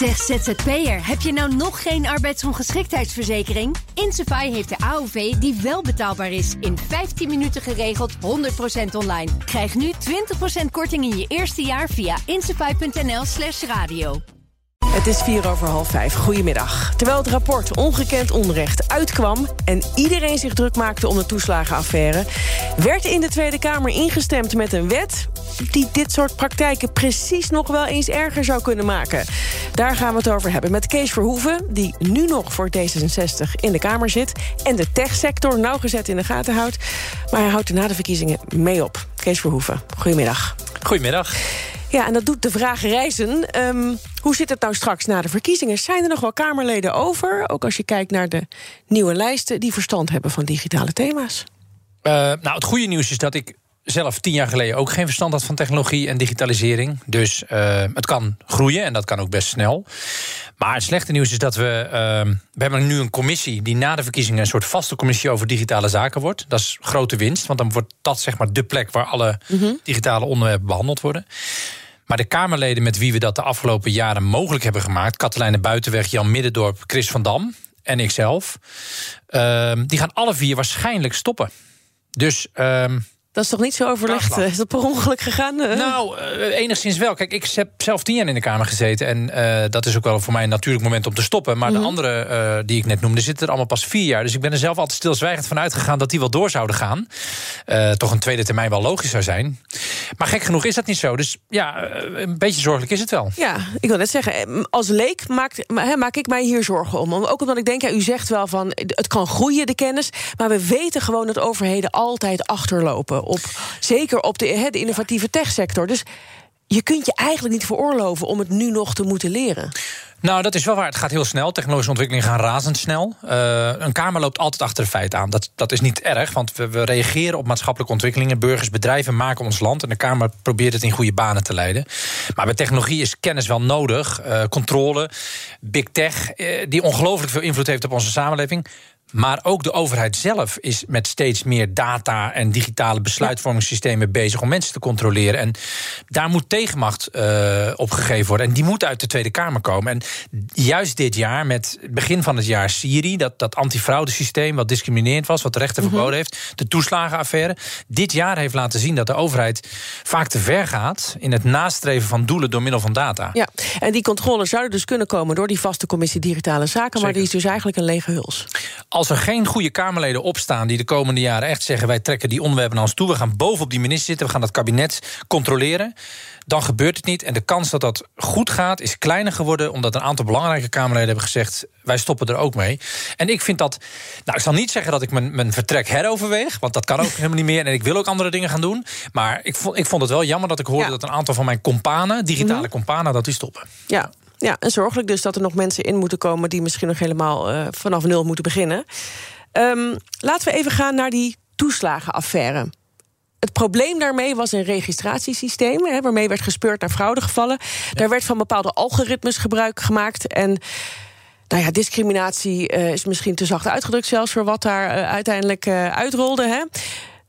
Zeg ZZP'er, heb je nou nog geen arbeidsongeschiktheidsverzekering? Insafai heeft de AOV die wel betaalbaar is. In 15 minuten geregeld, 100% online. Krijg nu 20% korting in je eerste jaar via insafai.nl slash radio. Het is vier over half vijf. Goedemiddag. Terwijl het rapport Ongekend Onrecht uitkwam... en iedereen zich druk maakte om de toeslagenaffaire... werd in de Tweede Kamer ingestemd met een wet... die dit soort praktijken precies nog wel eens erger zou kunnen maken. Daar gaan we het over hebben met Kees Verhoeven... die nu nog voor D66 in de Kamer zit... en de techsector nauwgezet in de gaten houdt. Maar hij houdt er na de verkiezingen mee op. Kees Verhoeven, goedemiddag. Goedemiddag. Ja, en dat doet de vraag reizen. Ehm, hoe zit het nou straks na de verkiezingen? Zijn er nog wel Kamerleden over? Ook als je kijkt naar de nieuwe lijsten... die verstand hebben van digitale thema's. Uh, nou, het goede nieuws is dat ik zelf tien jaar geleden ook geen verstand had van technologie en digitalisering. Dus uh, het kan groeien en dat kan ook best snel. Maar het slechte nieuws is dat we. Uh, we hebben nu een commissie die na de verkiezingen een soort vaste commissie over digitale zaken wordt. Dat is grote winst, want dan wordt dat zeg maar de plek waar alle mm-hmm. digitale onderwerpen behandeld worden. Maar de Kamerleden met wie we dat de afgelopen jaren mogelijk hebben gemaakt... Katelijne Buitenweg, Jan Middendorp, Chris van Dam en ikzelf... Uh, die gaan alle vier waarschijnlijk stoppen. Dus... Dat is toch niet zo overlegd? Is dat per ongeluk gegaan? Nou, uh, enigszins wel. Kijk, ik heb zelf tien jaar in de Kamer gezeten. En uh, dat is ook wel voor mij een natuurlijk moment om te stoppen. Maar de andere uh, die ik net noemde, zitten er allemaal pas vier jaar. Dus ik ben er zelf altijd stilzwijgend van uitgegaan dat die wel door zouden gaan. toch een tweede termijn wel logisch zou zijn. Maar gek genoeg is dat niet zo. Dus ja, een beetje zorgelijk is het wel. Ja, ik wil net zeggen, als leek maak, maak ik mij hier zorgen om. Ook omdat ik denk, ja, u zegt wel van het kan groeien, de kennis. Maar we weten gewoon dat overheden altijd achterlopen op, zeker op de, de innovatieve techsector. Dus je kunt je eigenlijk niet veroorloven om het nu nog te moeten leren. Nou, dat is wel waar. Het gaat heel snel. Technologische ontwikkelingen gaan razendsnel. Uh, een Kamer loopt altijd achter de feiten aan. Dat, dat is niet erg, want we, we, reageren op maatschappelijke ontwikkelingen. Burgers, bedrijven maken ons land. En de Kamer probeert het in goede banen te leiden. Maar bij technologie is kennis wel nodig. Uh, controle, big tech, die ongelooflijk veel invloed heeft op onze samenleving. Maar ook de overheid zelf is met steeds meer data en digitale besluitvormingssystemen bezig om mensen te controleren. En daar moet tegenmacht uh, op gegeven worden. En die moet uit de Tweede Kamer komen. En juist dit jaar, met begin van het jaar Siri, dat, dat antifraudesysteem wat discriminerend was, wat de rechter mm-hmm. verboden heeft, de toeslagenaffaire, dit jaar heeft laten zien dat de overheid vaak te ver gaat in het nastreven van doelen door middel van data. Ja, en die controle zouden dus kunnen komen door die vaste commissie digitale zaken, Zeker. maar die is dus eigenlijk een lege huls als er geen goede Kamerleden opstaan die de komende jaren echt zeggen: wij trekken die onderwerpen naar ons toe, we gaan bovenop die minister zitten, we gaan dat kabinet controleren, dan gebeurt het niet. En de kans dat dat goed gaat is kleiner geworden, omdat een aantal belangrijke Kamerleden hebben gezegd: wij stoppen er ook mee. En ik vind dat, nou, ik zal niet zeggen dat ik mijn, mijn vertrek heroverweeg, want dat kan ook helemaal niet meer. En ik wil ook andere dingen gaan doen. Maar ik vond, ik vond het wel jammer dat ik hoorde ja. dat een aantal van mijn companen, digitale mm companen, dat die stoppen. Ja, ja, en zorgelijk dus dat er nog mensen in moeten komen... die misschien nog helemaal uh, vanaf nul moeten beginnen. Um, laten we even gaan naar die toeslagenaffaire. Het probleem daarmee was een registratiesysteem... Hè, waarmee werd gespeurd naar fraudegevallen. Ja. Daar werd van bepaalde algoritmes gebruik gemaakt... en nou ja, discriminatie uh, is misschien te zacht uitgedrukt zelfs... voor wat daar uh, uiteindelijk uitrolde. Hè.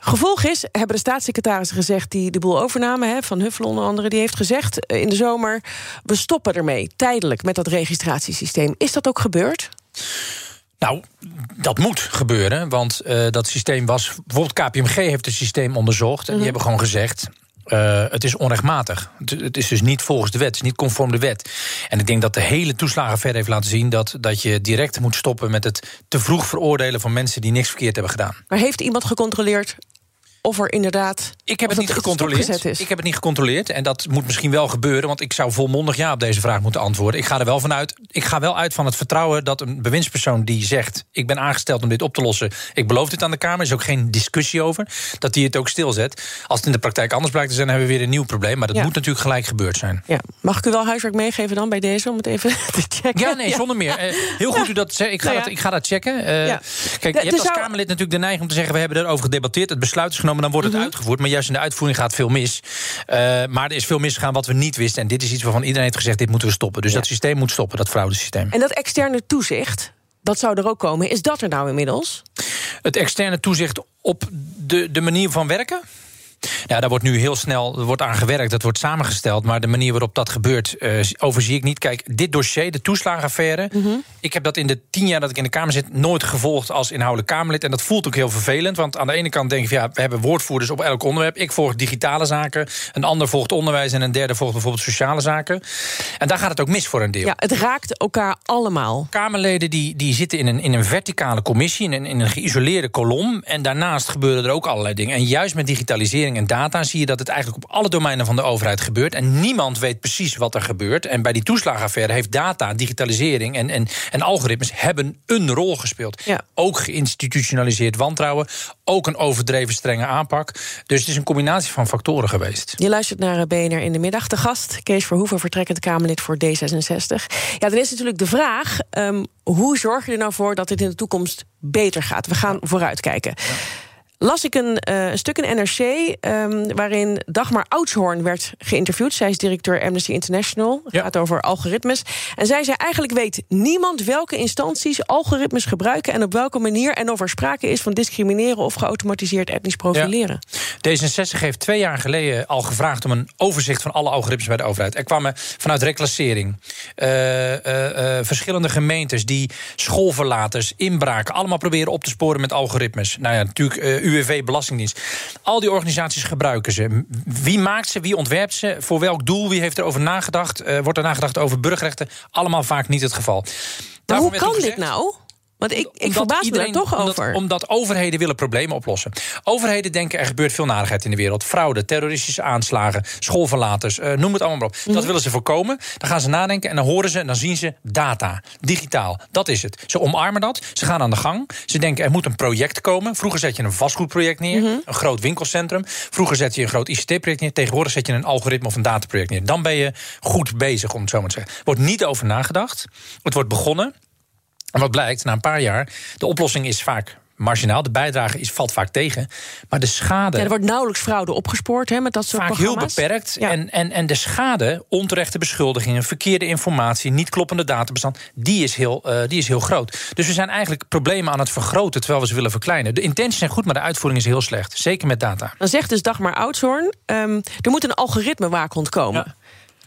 Gevolg is, hebben de staatssecretarissen gezegd... die de boel overnamen, hè, Van Huffel onder andere... die heeft gezegd eh, in de zomer... we stoppen ermee, tijdelijk, met dat registratiesysteem. Is dat ook gebeurd? Nou, dat moet gebeuren, want uh, dat systeem was... bijvoorbeeld KPMG heeft het systeem onderzocht... en die mm -hmm. hebben gewoon gezegd... Uh, het is onrechtmatig. Het is dus niet volgens de wet, het is niet conform de wet. En ik denk dat de hele toeslagenaffaire heeft laten zien... Dat, dat je direct moet stoppen met het te vroeg veroordelen... van mensen die niks verkeerd hebben gedaan. Maar heeft iemand gecontroleerd of er inderdaad. Ik heb het niet gecontroleerd. Is. Ik heb het niet gecontroleerd. En dat moet misschien wel gebeuren, want ik zou volmondig ja op deze vraag moeten antwoorden. Ik ga er wel vanuit. Ik ga wel uit van het vertrouwen dat een bewindspersoon die zegt: Ik ben aangesteld om dit op te lossen. Ik beloof dit aan de Kamer. Er is ook geen discussie over. Dat die het ook stilzet. Als het in de praktijk anders blijkt te zijn, hebben we weer een nieuw probleem. Maar dat ja. moet natuurlijk gelijk gebeurd zijn. Ja. Mag ik u wel huiswerk meegeven dan bij deze om het even te checken? Ja, nee, zonder meer. Uh, heel goed u dat zegt. Ik ga, nou dat, ik ga dat checken. Uh, kijk, je hebt als zou... Kamerlid natuurlijk de neiging om te zeggen: We hebben erover gedebatteerd. Het besluit is genomen, dan wordt het mm -hmm. uitgevoerd. Maar juist in de uitvoering gaat veel mis. Uh, maar er is veel misgegaan wat we niet wisten. En dit is iets waarvan iedereen heeft gezegd: dit moeten we stoppen. Dus ja. dat systeem moet stoppen, dat fraudesysteem. En dat externe toezicht, dat zou er ook komen. Is dat er nou inmiddels? Het externe toezicht op de, de manier van werken? Ja, daar wordt nu heel snel wordt aan gewerkt. Dat wordt samengesteld. Maar de manier waarop dat gebeurt, uh, overzie ik niet. Kijk, dit dossier, de toeslagenaffaire. Mhm. Ik heb dat in de tien jaar dat ik in de Kamer zit nooit gevolgd als inhoudelijk Kamerlid. En dat voelt ook heel vervelend. Want aan de ene kant denk ik, ja, we hebben woordvoerders op elk onderwerp. Ik volg digitale zaken. Een ander volgt onderwijs. En een derde volgt bijvoorbeeld sociale zaken. En daar gaat het ook mis voor een deel. Ja, het raakt elkaar allemaal. Kamerleden die, die zitten in een, in een verticale commissie, in een, in een geïsoleerde kolom. En daarnaast gebeuren er ook allerlei dingen. En juist met digitalisering en data zie je dat het eigenlijk op alle domeinen van de overheid gebeurt. En niemand weet precies wat er gebeurt. En bij die toeslagenaffaire heeft data, digitalisering en, en, en algoritmes hebben een rol gespeeld. Ja. Ook geïnstitutionaliseerd wantrouwen, ook een overdreven strenge aanpak. Dus het is een combinatie van factoren geweest. Je luistert naar BNR in de middag. De gast, Kees Verhoeven, vertrekkend Kamerlid voor D66. Ja, dan is natuurlijk de vraag: um, hoe zorg je er nou voor dat dit in de toekomst beter gaat? We gaan vooruitkijken. Ja las ik een, uh, een stuk in NRC um, waarin Dagmar Oudshoorn werd geïnterviewd. Zij is directeur Amnesty International. Het gaat over algoritmes. En zij zei eigenlijk weet niemand welke instanties algoritmes gebruiken... en op welke manier en of er sprake is van discrimineren... of geautomatiseerd etnisch profileren. Ja. D66 heeft twee jaar geleden al gevraagd... om een overzicht van alle algoritmes bij de overheid. Er kwamen vanuit reclassering, uh, uh, verschillende gemeentes... die schoolverlaters, inbraken, allemaal proberen op te sporen met algoritmes. Nou ja, natuurlijk UWV, Belastingdienst. Al die organisaties gebruiken ze. Wie maakt ze, wie ontwerpt ze, voor welk doel, wie heeft erover nagedacht? Uh, wordt er nagedacht over burgerrechten? Allemaal vaak niet het geval. Maar hoe kan dit nou? Want ik, ik verbaas me daar toch omdat, over. Omdat overheden willen problemen oplossen. Overheden denken er gebeurt veel narigheid in de wereld. Fraude, terroristische aanslagen, schoolverlaters, uh, noem het allemaal maar op. Dat mhm. willen ze voorkomen. Dan gaan ze nadenken en dan horen ze en dan zien ze data. Digitaal, dat is het. Ze omarmen dat, ze gaan aan de gang. Ze denken er moet een project komen. Vroeger zet je een vastgoedproject neer, mhm. een groot winkelcentrum. Vroeger zet je een groot ICT-project neer. Tegenwoordig zet je een algoritme of een dataproject neer. Dan ben je goed bezig, om het zo maar te zeggen. Er wordt niet over nagedacht. Het wordt begonnen. En wat blijkt, na een paar jaar, de oplossing is vaak marginaal. De bijdrage is, valt vaak tegen. Maar de schade. Ja, er wordt nauwelijks fraude opgespoord hè, met dat soort Vaak heel beperkt. En, en, en de schade, onterechte beschuldigingen, verkeerde informatie, niet kloppende databestand, die is, heel, uh, die is heel groot. Dus we zijn eigenlijk problemen aan het vergroten terwijl we ze willen verkleinen. De intenties zijn goed, maar de uitvoering is heel slecht. Zeker met data. Dan zegt dus Dagmar Oudshoorn: um, er moet een algoritme waakhond komen. Ja.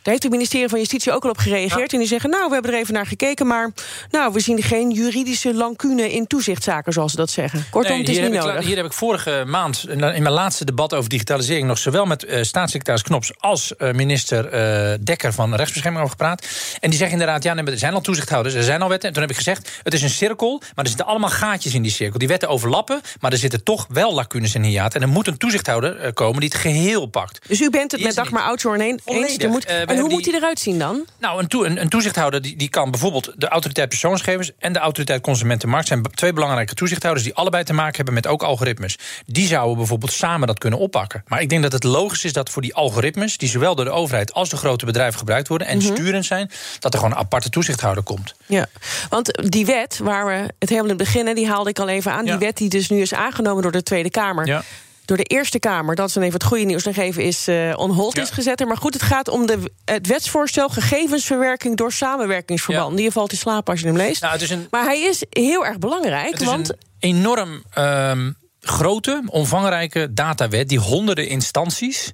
Daar heeft het ministerie van Justitie ook al op gereageerd. En die zeggen, nou, we hebben er even naar gekeken... maar nou, we zien geen juridische lancune in toezichtzaken, zoals ze dat zeggen. Kortom, het is niet nodig. Ik, hier heb ik vorige maand in mijn laatste debat over digitalisering... nog zowel met uh, staatssecretaris Knops als uh, minister uh, Dekker van Rechtsbescherming over gepraat. En die zeggen inderdaad, ja, nee, er zijn al toezichthouders, er zijn al wetten. En toen heb ik gezegd, het is een cirkel, maar er zitten allemaal gaatjes in die cirkel. Die wetten overlappen, maar er zitten toch wel lacunes en hiaten. En er moet een toezichthouder komen die het geheel pakt. Dus u bent het met Dagmar Oudshoorn eens? Er moet, en hoe moet hij eruit zien dan? Nou, een, een, een toezichthouder die, die kan bijvoorbeeld de autoriteit persoonsgevers en de autoriteit consumentenmarkt zijn twee belangrijke toezichthouders die allebei te maken hebben met ook algoritmes. Die zouden bijvoorbeeld samen dat kunnen oppakken. Maar ik denk dat het logisch is dat voor die algoritmes, die zowel door de overheid als de grote bedrijven gebruikt worden en mhm. sturend zijn, dat er gewoon een aparte toezichthouder komt. Ja, want die wet waar we het helemaal in beginnen, die haalde ik al even aan. Die wet die dus nu is aangenomen door de Tweede Kamer. Ja door de Eerste Kamer, dat is dan even het goede nieuws nog even, is uh, on hold is gezet. Maar goed, het gaat om de, het wetsvoorstel gegevensverwerking door samenwerkingsverbanden. Die valt in slaap als je hem leest. Nou, een, maar hij is heel erg belangrijk. Want, een enorm um, grote, omvangrijke datawet die honderden instanties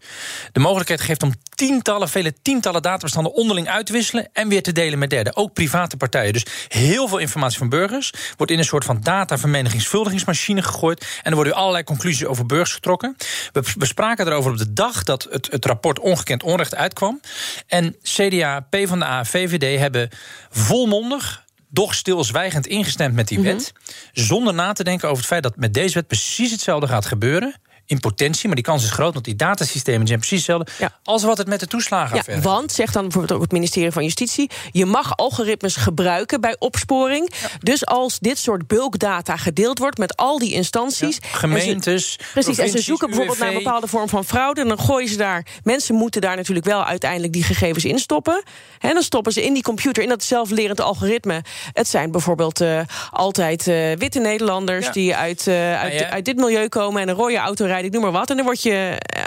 de mogelijkheid geeft om tientallen, vele tientallen databestanden onderling uit te wisselen en weer te delen met derden, ook private partijen. Dus heel veel informatie van burgers wordt in een soort van datavermenigvuldigingsmachine gegooid en er worden allerlei conclusies over burgers getrokken. We spraken erover op de dag dat het, het rapport Ongekend Onrecht uitkwam. En CDA, PvdA, VVD hebben volmondig doch stilzwijgend ingestemd met die mhm. wet. Zonder na te denken over het feit dat met deze wet precies hetzelfde gaat gebeuren in potentie, maar die kans is groot, want die datasystemen zijn precies hetzelfde ja. als wat het met de toeslagen ja, Want, zegt dan bijvoorbeeld ook het ministerie van Justitie, je mag algoritmes gebruiken bij opsporing. Dus als dit soort bulkdata gedeeld wordt met al die instanties. gemeentes. precies, en ze zoeken bijvoorbeeld naar een bepaalde vorm van fraude. En dan gooien ze daar. Mensen moeten daar natuurlijk wel uiteindelijk die gegevens in stoppen. En dan stoppen ze in die computer, in dat zelflerend algoritme. Het zijn bijvoorbeeld uh, altijd uh, witte Nederlanders die uit, uh, uit, uit, dit milieu komen en een rode auto rijden ik noem maar wat. En dan word je. Uh,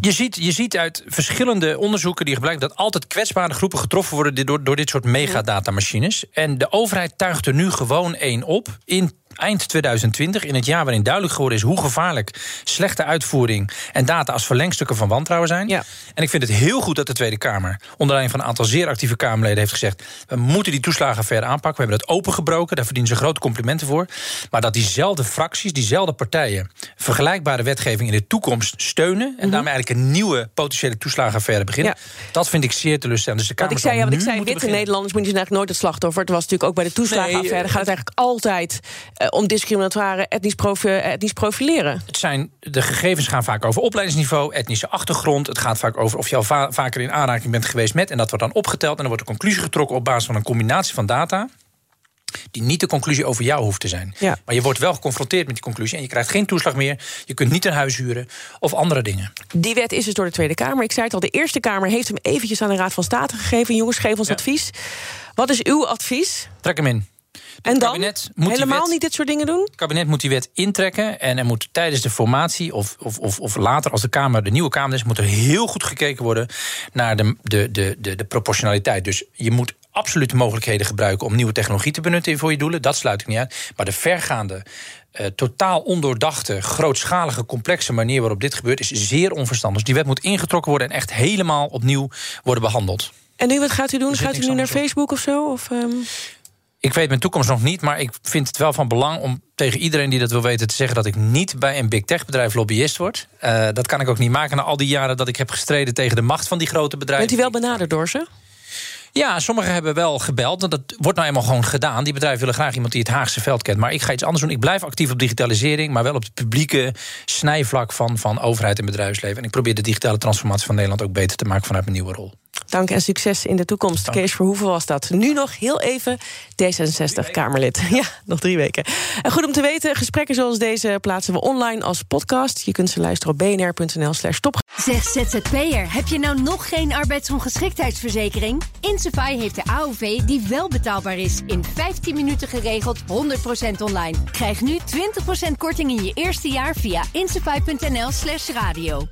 je ziet, je ziet uit verschillende onderzoeken die gebruiken dat altijd kwetsbare groepen getroffen worden door, door dit soort megadatamachines. En de overheid tuigt er nu gewoon één op in eind 2020, in het jaar waarin duidelijk geworden is hoe gevaarlijk slechte uitvoering en data als verlengstukken van wantrouwen zijn. Ja. En ik vind het heel goed dat de Tweede Kamer, onder leiding van een aantal zeer actieve Kamerleden, heeft gezegd: we moeten die toeslagenaffaire aanpakken. We hebben dat opengebroken, daar verdienen ze grote complimenten voor. Maar dat diezelfde fracties, diezelfde partijen, vergelijkbare wetgeving in de toekomst steunen en daarmee eigenlijk een nieuwe potentiële toeslagenaffaire beginnen, Ja. dat vind ik zeer teleurstellend. Dus de Kamer Wat ik zei, ja, wat ik zei witte beginnen. Nederlanders moeten eigenlijk nooit het slachtoffer. Het was natuurlijk ook bij de toeslagenaffaire. Nee, gaat het eigenlijk altijd eh, om discriminatoire etnisch, profi- eh, etnisch profileren. Het zijn, de gegevens gaan vaak over opleidingsniveau, etnische achtergrond. Het gaat vaak over of je al va- vaker in aanraking bent geweest met. En dat wordt dan opgeteld. En dan wordt een conclusie getrokken op basis van een combinatie van data. Die niet de conclusie over jou hoeft te zijn. Ja. Maar je wordt wel geconfronteerd met die conclusie. En je krijgt geen toeslag meer. Je kunt niet een huis huren. Of andere dingen. Die wet is dus door de Tweede Kamer. Ik zei het al, de Eerste Kamer heeft hem eventjes aan de Raad van State gegeven. Jongens, geef ons Ja. advies. Wat is uw advies? Trek hem in. En dan? kabinet moet Helemaal wet- niet dit soort dingen doen? Het kabinet moet die wet intrekken. En er moet tijdens de formatie of, of, of, of later, als de, Kamer, de nieuwe Kamer is, moet er heel goed gekeken worden naar de, de, de, de, de proportionaliteit. Dus je moet absoluut de mogelijkheden gebruiken om nieuwe technologie te benutten voor je doelen. Dat sluit ik niet uit. Maar de vergaande. eh, totaal ondoordachte, grootschalige, complexe manier waarop dit gebeurt, is zeer onverstandig. Dus die wet moet ingetrokken worden en echt helemaal opnieuw worden behandeld. En nu, wat gaat u doen? Gaat u nu naar op. Facebook of zo? Of, ehm, Ik weet mijn toekomst nog niet, maar ik vind het wel van belang om tegen iedereen die dat wil weten te zeggen dat ik niet bij een big tech bedrijf lobbyist word. Eh, dat kan ik ook niet maken na al die jaren dat ik heb gestreden tegen de macht van die grote bedrijven. bent u wel benaderd door ze? Ja, sommigen hebben wel gebeld. Dat wordt nou eenmaal gewoon gedaan. Die bedrijven willen graag iemand die het Haagse veld kent. Maar ik ga iets anders doen. Ik blijf actief op digitalisering, maar wel op het publieke snijvlak van, van overheid en bedrijfsleven. En ik probeer de digitale transformatie van Nederland ook beter te maken vanuit mijn nieuwe rol. Dank en succes in de toekomst. Dank. Kees Verhoeven was dat. Nu nog heel even D66-Kamerlid. Ja, nog drie weken. En goed om te weten, gesprekken zoals deze plaatsen we online als podcast. Je kunt ze luisteren op bnr.nl slash top. Zeg ZZP'er, heb je nou nog geen arbeidsongeschiktheidsverzekering? Insafai heeft de AOV die wel betaalbaar is. In 15 minuten geregeld, 100% online. Krijg nu 20% korting in je eerste jaar via insafai.nl slash radio.